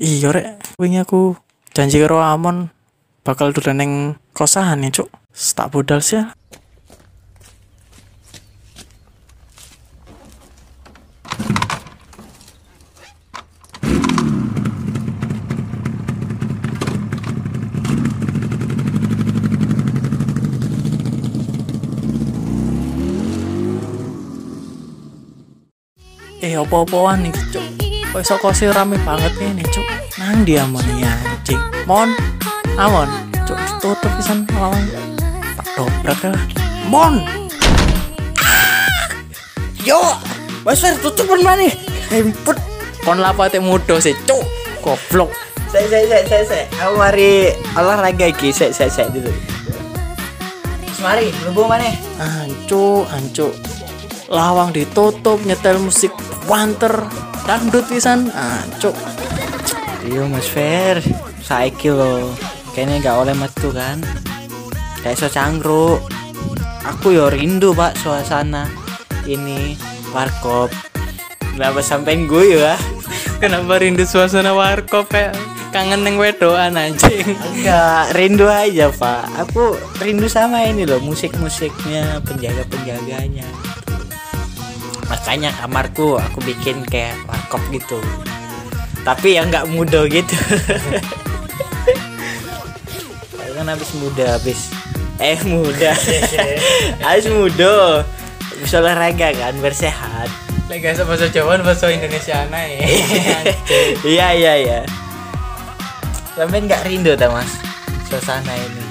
Iya rek, wingi aku janji karo Amon bakal dolan neng kosan ya, Cuk. Tak budal sih. Eh, opo-opoan nih, Cuk. Iso kose rame banget nih, Cuk. Nang dia mon ya, anjing. Mon. Amon, Cuk, ditutup pisan lawang. Tak dobrak lah. Mon. Yo, Mas Fer tutup mana nih? Hemput. Kon lapa teh mudo sih, Cuk. Goblok. Saya saya saya saya saya. Aku mari olahraga iki. Saya saya saya dulu. Mari, lubung mana? Ancu, ancu. Lawang ditutup nyetel musik wanter dangdut pisan. Ancu. Iya Mas Fer, saiki lo. Kayaknya nggak oleh metu kan? Kayak so cangkruk. Aku yo rindu pak suasana ini warkop. Kenapa sampai gue ya? Kenapa rindu suasana warkop kayak kangen neng wedoan anjing. Enggak, rindu aja pak. Aku rindu sama ini loh musik-musiknya, penjaga-penjaganya. Makanya kamarku aku bikin kayak warkop gitu. Tapi yang nggak muda gitu. Kan habis muda habis eh muda habis muda bisa olahraga kan bersehat Lagi gak bahasa Jawa bahasa Indonesia aneh. iya iya iya sampai nggak rindu ta mas suasana ini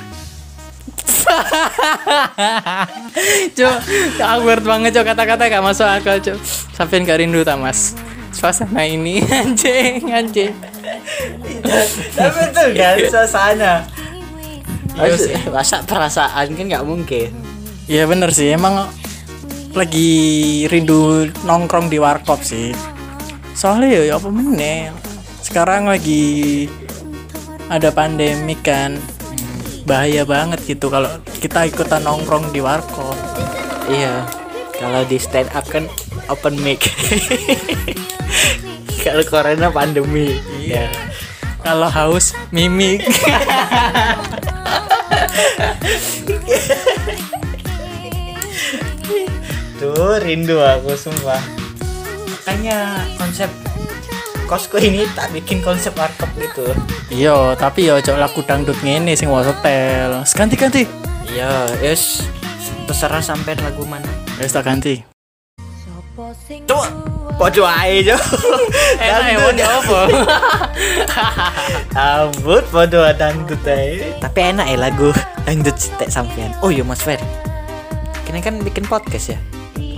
Cuk, awkward banget cuk kata-kata gak masuk akal cuk. Sampai gak rindu tak mas. Suasana ini anjing anjing. tapi betul kan suasana Iya masa perasaan kan nggak mungkin Iya bener sih emang lagi rindu nongkrong di warkop sih. Soalnya ya, ya apa meneh. Sekarang lagi ada pandemi kan. Bahaya banget gitu kalau kita ikutan nongkrong di warkop. iya kalau di stand up kan open mic kalau corona pandemi Iya. Kalau haus mimik. tuh rindu aku sumpah makanya konsep kosku ini tak bikin konsep warkop gitu Iya, tapi ya cok lagu dangdut ngene sing wae setel. Ganti-ganti. iya yes terserah sampai lagu mana Wes tak ganti. Coba podo ae jo Enak ya apa? Ambut podo dangdut ae tapi enak ya lagu dangdut cetek sampean oh iya mas Fer kini kan bikin podcast ya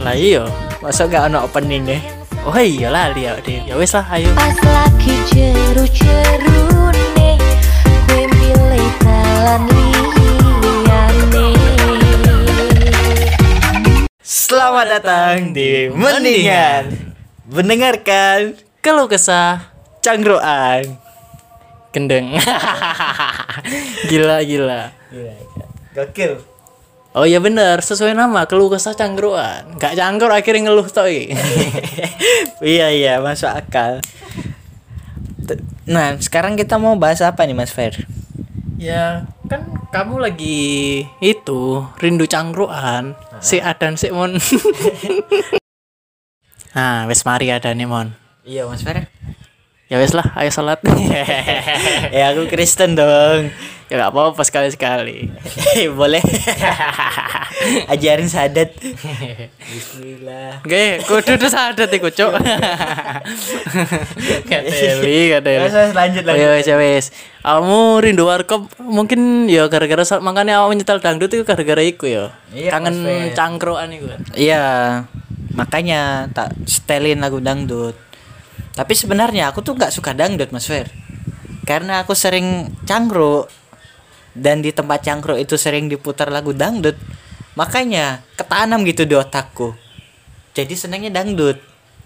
Lah iya. masa gak ono opening ya Oh iya lah dia deh. Ya wes lah ayo. Pas lagi jeru-jerune Kue milih dalan liyane Selamat datang di Mendingan Mendengarkan Kalau kesah Cangkruan gendeng. gila gila. Gokil Oh iya bener, sesuai nama keluh kesah cangkruan. Gak cangkruk akhirnya ngeluh iki. Iya iya masuk akal Nah sekarang kita mau bahas apa nih Mas Fer? ya kan kamu lagi itu rindu cangkruan si Adan si Mon. nah, wes mari ada nih Mon. Iya Mas Fer Ya wes lah, ayo salat. Ya aku Kristen dong ya gak apa-apa sekali-sekali. Boleh Ajarin sadat Bismillah Oke, kudu tuh sadat iku, Cuk. Kateli, kateli. Wes, wes, lanjut, lanjut. ya wes, ya wes. Kamu rindu warkop mungkin ya gara-gara makanya awak nyetel dangdut itu gara-gara iku ya. Iya, Kangen cangkruan iku. kan. Iya Makanya tak setelin lagu dangdut Tapi sebenarnya aku tuh gak suka dangdut Mas Fer Karena aku sering cangkruk Dan di tempat cangkruk itu sering diputar lagu dangdut. Makanya ketanam gitu di otakku. Jadi senangnya dangdut.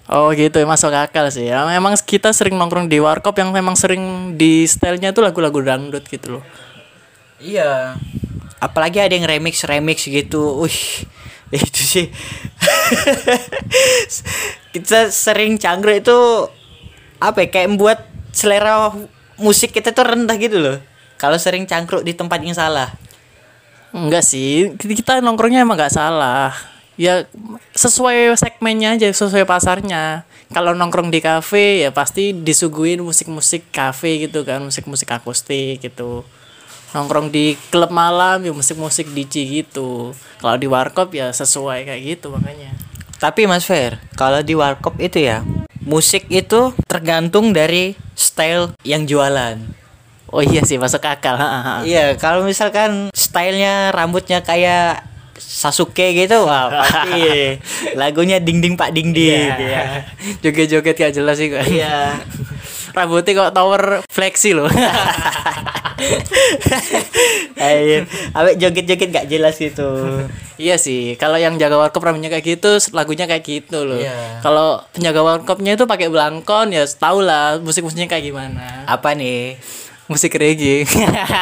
Oh gitu. Masuk akal sih. Ya. Memang kita sering nongkrong di warkop yang memang sering di stylenya itu lagu-lagu dangdut gitu loh. Iya. Apalagi ada yang remix-remix gitu. Wih Itu sih. Kita sering cangkruk itu Apa ya Kayak membuat selera musik kita tuh rendah gitu loh kalau sering cangkruk di tempat yang salah Enggak sih, kita nongkrongnya emang nggak salah. Ya sesuai segmennya aja, sesuai pasarnya. Kalau nongkrong di kafe ya pasti disuguhin musik-musik kafe gitu kan, musik-musik akustik gitu. Nongkrong di klub malam ya musik-musik DJ gitu. Kalau di warkop ya sesuai kayak gitu makanya. Tapi Mas Fer, kalau di warkop itu ya, musik itu tergantung dari style yang jualan. Oh iya sih masuk akal. Iya, kalau misalkan stylenya rambutnya kayak Sasuke gitu, wah pasti lagunya ding ding pak ding ding. Iya. Joget-joget gak jelas sih kok. Iya. Rambutnya kok tower fleksi loh. Ayo, abek joget-joget gak jelas itu. Iya sih, kalau yang jaga warkop rambutnya kayak gitu, lagunya kayak gitu loh. Iya. Kalau penjaga warkopnya itu pakai belangkon ya, tau lah musik-musiknya kayak gimana. Apa nih? Musik reggae.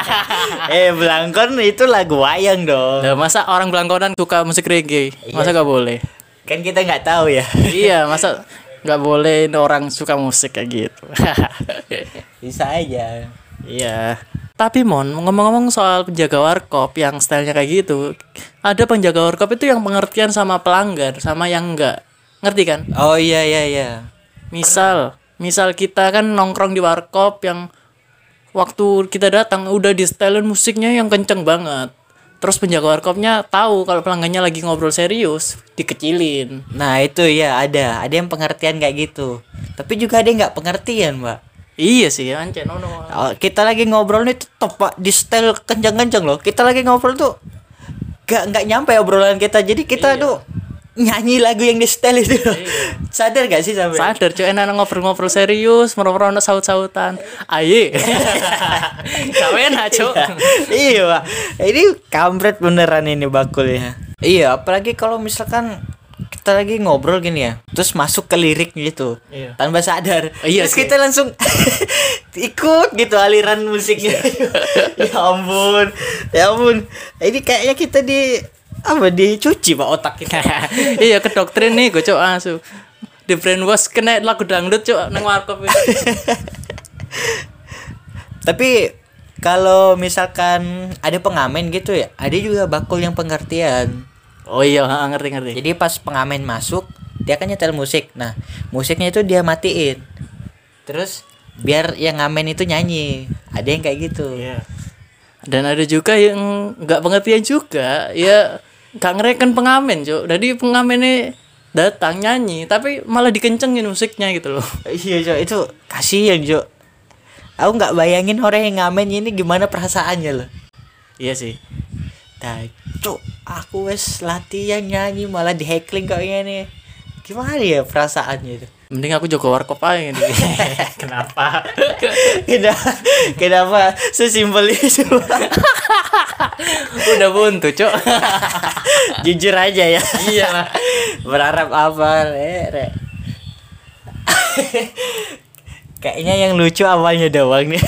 eh, belangkon itu lagu wayang dong. Lah, masa orang belangkonan suka musik reggae? Masa gak boleh? Kan kita nggak tahu ya. iya, masa nggak boleh orang suka musik kayak gitu. Bisa aja. Iya. Tapi Mon, ngomong-ngomong soal penjaga warkop yang stylenya kayak gitu, ada penjaga warkop itu yang pengertian sama pelanggan, sama yang enggak. Ngerti kan? Oh iya iya iya. Misal, misal kita kan nongkrong di warkop yang waktu kita datang udah di setelin musiknya yang kenceng banget. Terus penjaga warkopnya tahu kalau pelanggannya lagi ngobrol serius, dikecilin. Nah itu ya ada, ada yang pengertian kayak gitu. Tapi juga ada yang nggak pengertian, mbak. Iya sih, ancen no, no. Oh, kita lagi ngobrol nih tetep pak di style kencang-kencang loh. Kita lagi ngobrol tuh gak nggak nyampe obrolan kita. Jadi kita tuh nyanyi lagu yang di style itu. Sadar gak sih sampai? Sadar cuy, enak ngobrol-ngobrol serius, merokok ono saut-sautan. Aye. Kawen aja, iya. Pak. Ini kampret beneran ini bakul ya. Iya apalagi kalau misalkan kita lagi ngobrol gini ya. Terus masuk ke lirik gitu. Iya. tanpa sadar. Iya terus sih. kita langsung ikut gitu aliran musiknya. Ya ampun. Ya ampun. Ini kayaknya kita di apa dicuci pak otak kita iya ke doktrin nih gue cok asu di brainwash kena lagu dangdut cok nang warkop tapi kalau misalkan ada pengamen gitu ya ada juga bakul yang pengertian oh iya ngerti ngerti Jadi pas pengamen masuk, dia kan nyetel musik. Nah, musiknya itu dia matiin. Terus biar yang ngamen itu nyanyi. Ada yang kayak gitu. Iya. dan ada juga yang nggak pengertian juga ya nggak ngereken pengamen cok jadi pengamennya datang nyanyi tapi malah dikencengin musiknya gitu loh Iya, Jo, itu kasihan, Jo. Aku nggak bayangin orang yang ngamen ini gimana perasaannya loh. iya sih Nah, Cuk, aku wes latihan nyanyi malah di heckling kayak gini. Gimana ya perasaannya itu? Mending aku jago warkop aja nih kenapa kenapa, kenapa sesimpel itu? udah buntu cok Jujur aja ya. iya lah Berharap apa, Re? Re? Kayaknya yang lucu awalnya doang nih.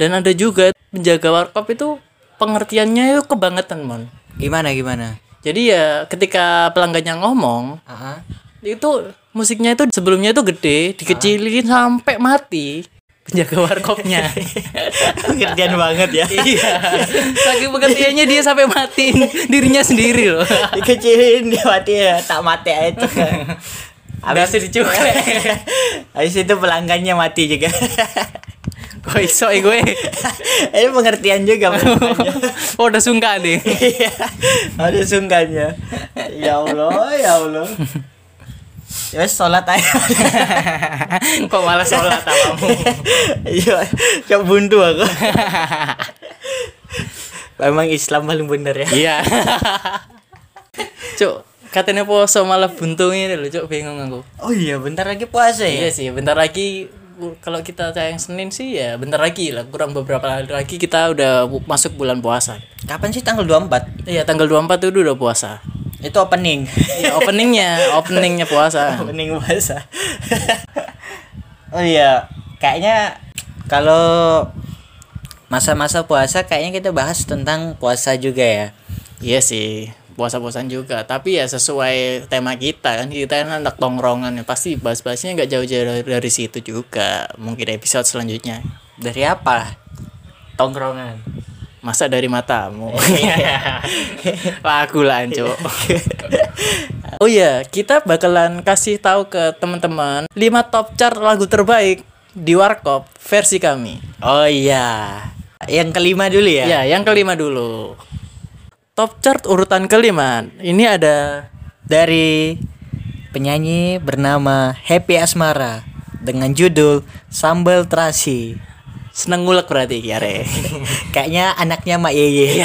dan ada juga penjaga warkop itu pengertiannya itu kebangetan mon Gimana gimana? Jadi ya ketika pelanggannya ngomong Aha. itu musiknya itu sebelumnya itu gede dikecilin sampai mati penjaga warkopnya Pengertian banget ya. iya saking pengertiannya dia sampai matiin dirinya sendiri loh Dikecilin dia mati ya, tak mati aja itu. Habis itu dicuklek. Habis itu pelanggannya mati juga. Kok iso eh gue Ini pengertian juga oh udah sungkan nih Iya, ada sungkannya. Ya Allah, ya Allah. Ya wes, sholat aja. kok malah sholat kamu Iya, cok buntu aku. Memang Islam paling bener ya. iya cuk katanya poso malah buntung ini loh cuk bingung aku Oh iya, bentar lagi puasa ya. iya sih bentar lagi kalau kita tayang Senin sih ya bentar lagi lah kurang beberapa hari lagi kita udah masuk bulan puasa Kapan sih tanggal 24? iya tanggal 24 itu udah puasa Itu opening. iya, openingnya openingnya puasa opening puasa. oh iya, kayaknya kalau masa-masa puasa kayaknya kita bahas tentang puasa juga ya. iya sih puasa-puasan juga. Tapi ya sesuai tema kita kan kita kan anak tongkrongan ya. Pasti bahas-bahasnya nggak jauh-jauh dari, dari situ juga. Mungkin episode selanjutnya. Dari apa? Tongkrongan. masa dari matamu. Lagu lanjut oh iya kita bakalan kasih tahu ke teman-teman 5 top chart lagu terbaik di warkop versi kami. Oh iya. Yang kelima dulu ya. ya yang kelima dulu top chart urutan kelima ini ada Dari penyanyi bernama Happy Asmara dengan judul Sambal Terasi. seneng ngulek berarti ya re Kayaknya anaknya Mak Yeye.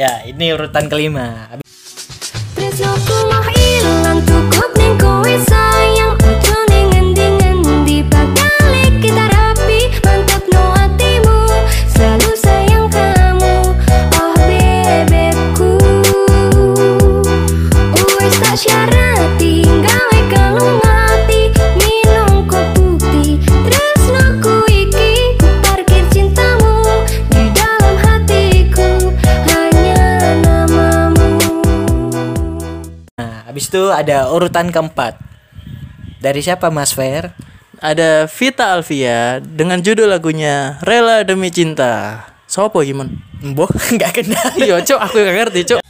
ya, ini urutan kelima. Tresnoku mah ilang cukup habis itu ada urutan keempat. Dari siapa Mas Fer? ada Vita Alvia dengan judul lagunya Rela Demi Cinta Sopo gimana? Boh, nggak kenal. Iya cok aku gak ngerti cok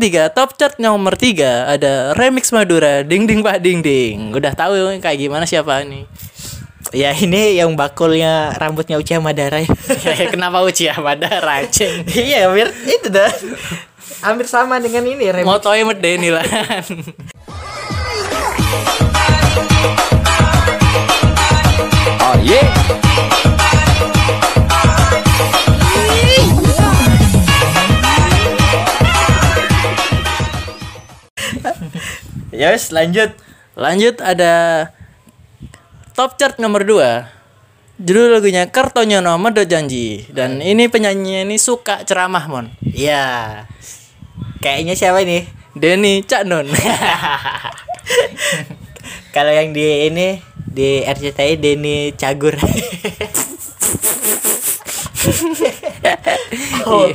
ketiga top chart nomor tiga ada remix Madura Ding Ding Pak Ding Ding Udah tahu kayak gimana siapa nih Ya ini yang bakulnya rambutnya Ucia Madara. ya. Kenapa Uci pada racing iya, hampir itu dah. Hampir sama dengan ini rem. Motonya medeni lah Ya wes, lanjut. Lanjut ada top chart nomor 2 Judul lagunya Kertonyono Medo Janji Dan ini penyanyinya ini suka ceramah mon Ya. Kayaknya siapa ini? Denny Cak Non Kalau yang di ini di RCTI Denny Cagur. oh.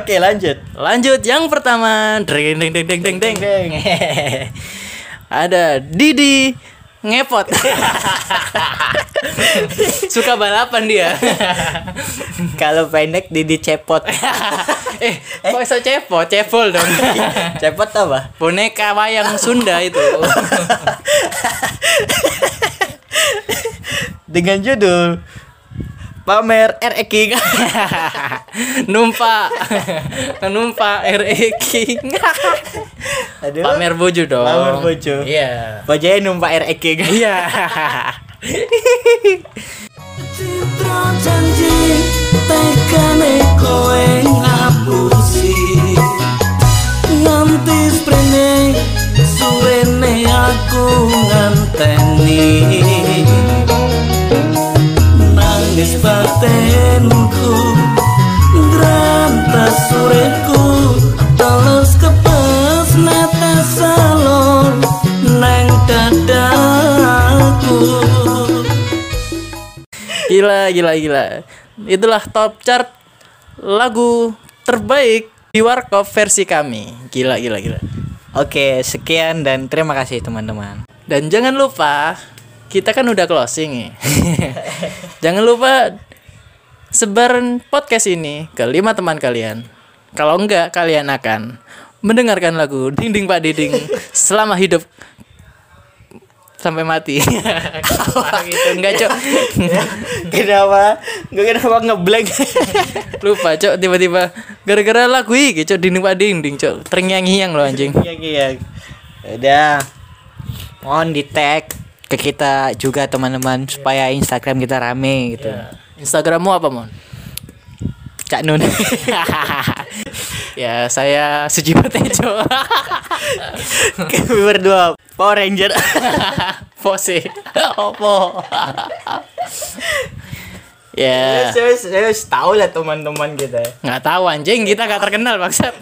Oke, lanjut. Lanjut yang pertama. Deng deng deng deng deng deng Ada Didi ngepot. Suka balapan dia. Kalau pendek Didi Cepot. Eh kok bisa cepot? Cepol dong. Cepot apa? Boneka wayang Sunda itu. Dengan judul Pamer RE King. Numpak Numpak RE King Aduh. Pamer bojo dong Pamer bojo. Iya Bajanya numpak RE King. Iya Citra janji tekane kowe ngapusi Nganti sprene suwene aku nganteni Nangis batenku Grantas sureku Terus kepes nata salon Neng dadaku Gila gila gila. Itulah top chart lagu terbaik di Warkop versi kami. Gila gila gila. Oke, sekian dan terima kasih teman-teman. Dan jangan lupa kita kan udah closing nih. jangan lupa sebaran podcast ini ke lima teman kalian. Kalau enggak kalian akan mendengarkan lagu Ding Ding Pak Diding selama hidup sampai mati. Gitu enggak, Cok. kenapa? Gue kenapa ngeblank? Lupa, Cok, tiba-tiba gara-gara lagu iki, Cok, Ding Ding Pak Diding, Cok. Terngiang-ngiang lo anjing. Iya, iya. Udah. Mohon di tag ke kita juga teman-teman supaya Instagram kita rame gitu. Instagrammu apa, Mon? Cak Nun. ya, saya Sujiwo Tejo. Kami berdua Power Ranger. Pose. Opo. ya, Saya saya tahu lah teman-teman kita. nggak tahu anjing kita nggak terkenal bangsat.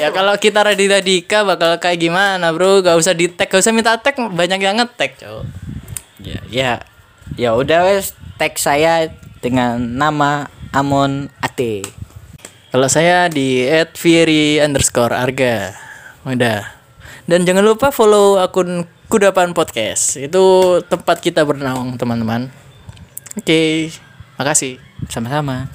Ya kalau kita Radita Dika bakal kayak gimana bro gak usah di tag gak usah minta tag banyak yang ngetek cowok Ya, ya. Ya udah wes tag saya dengan nama Amon Ate. kalau saya di @fieri underscore arga udah dan jangan lupa follow akun kudapan podcast itu tempat kita bernaung teman-teman oke makasih Sama-sama.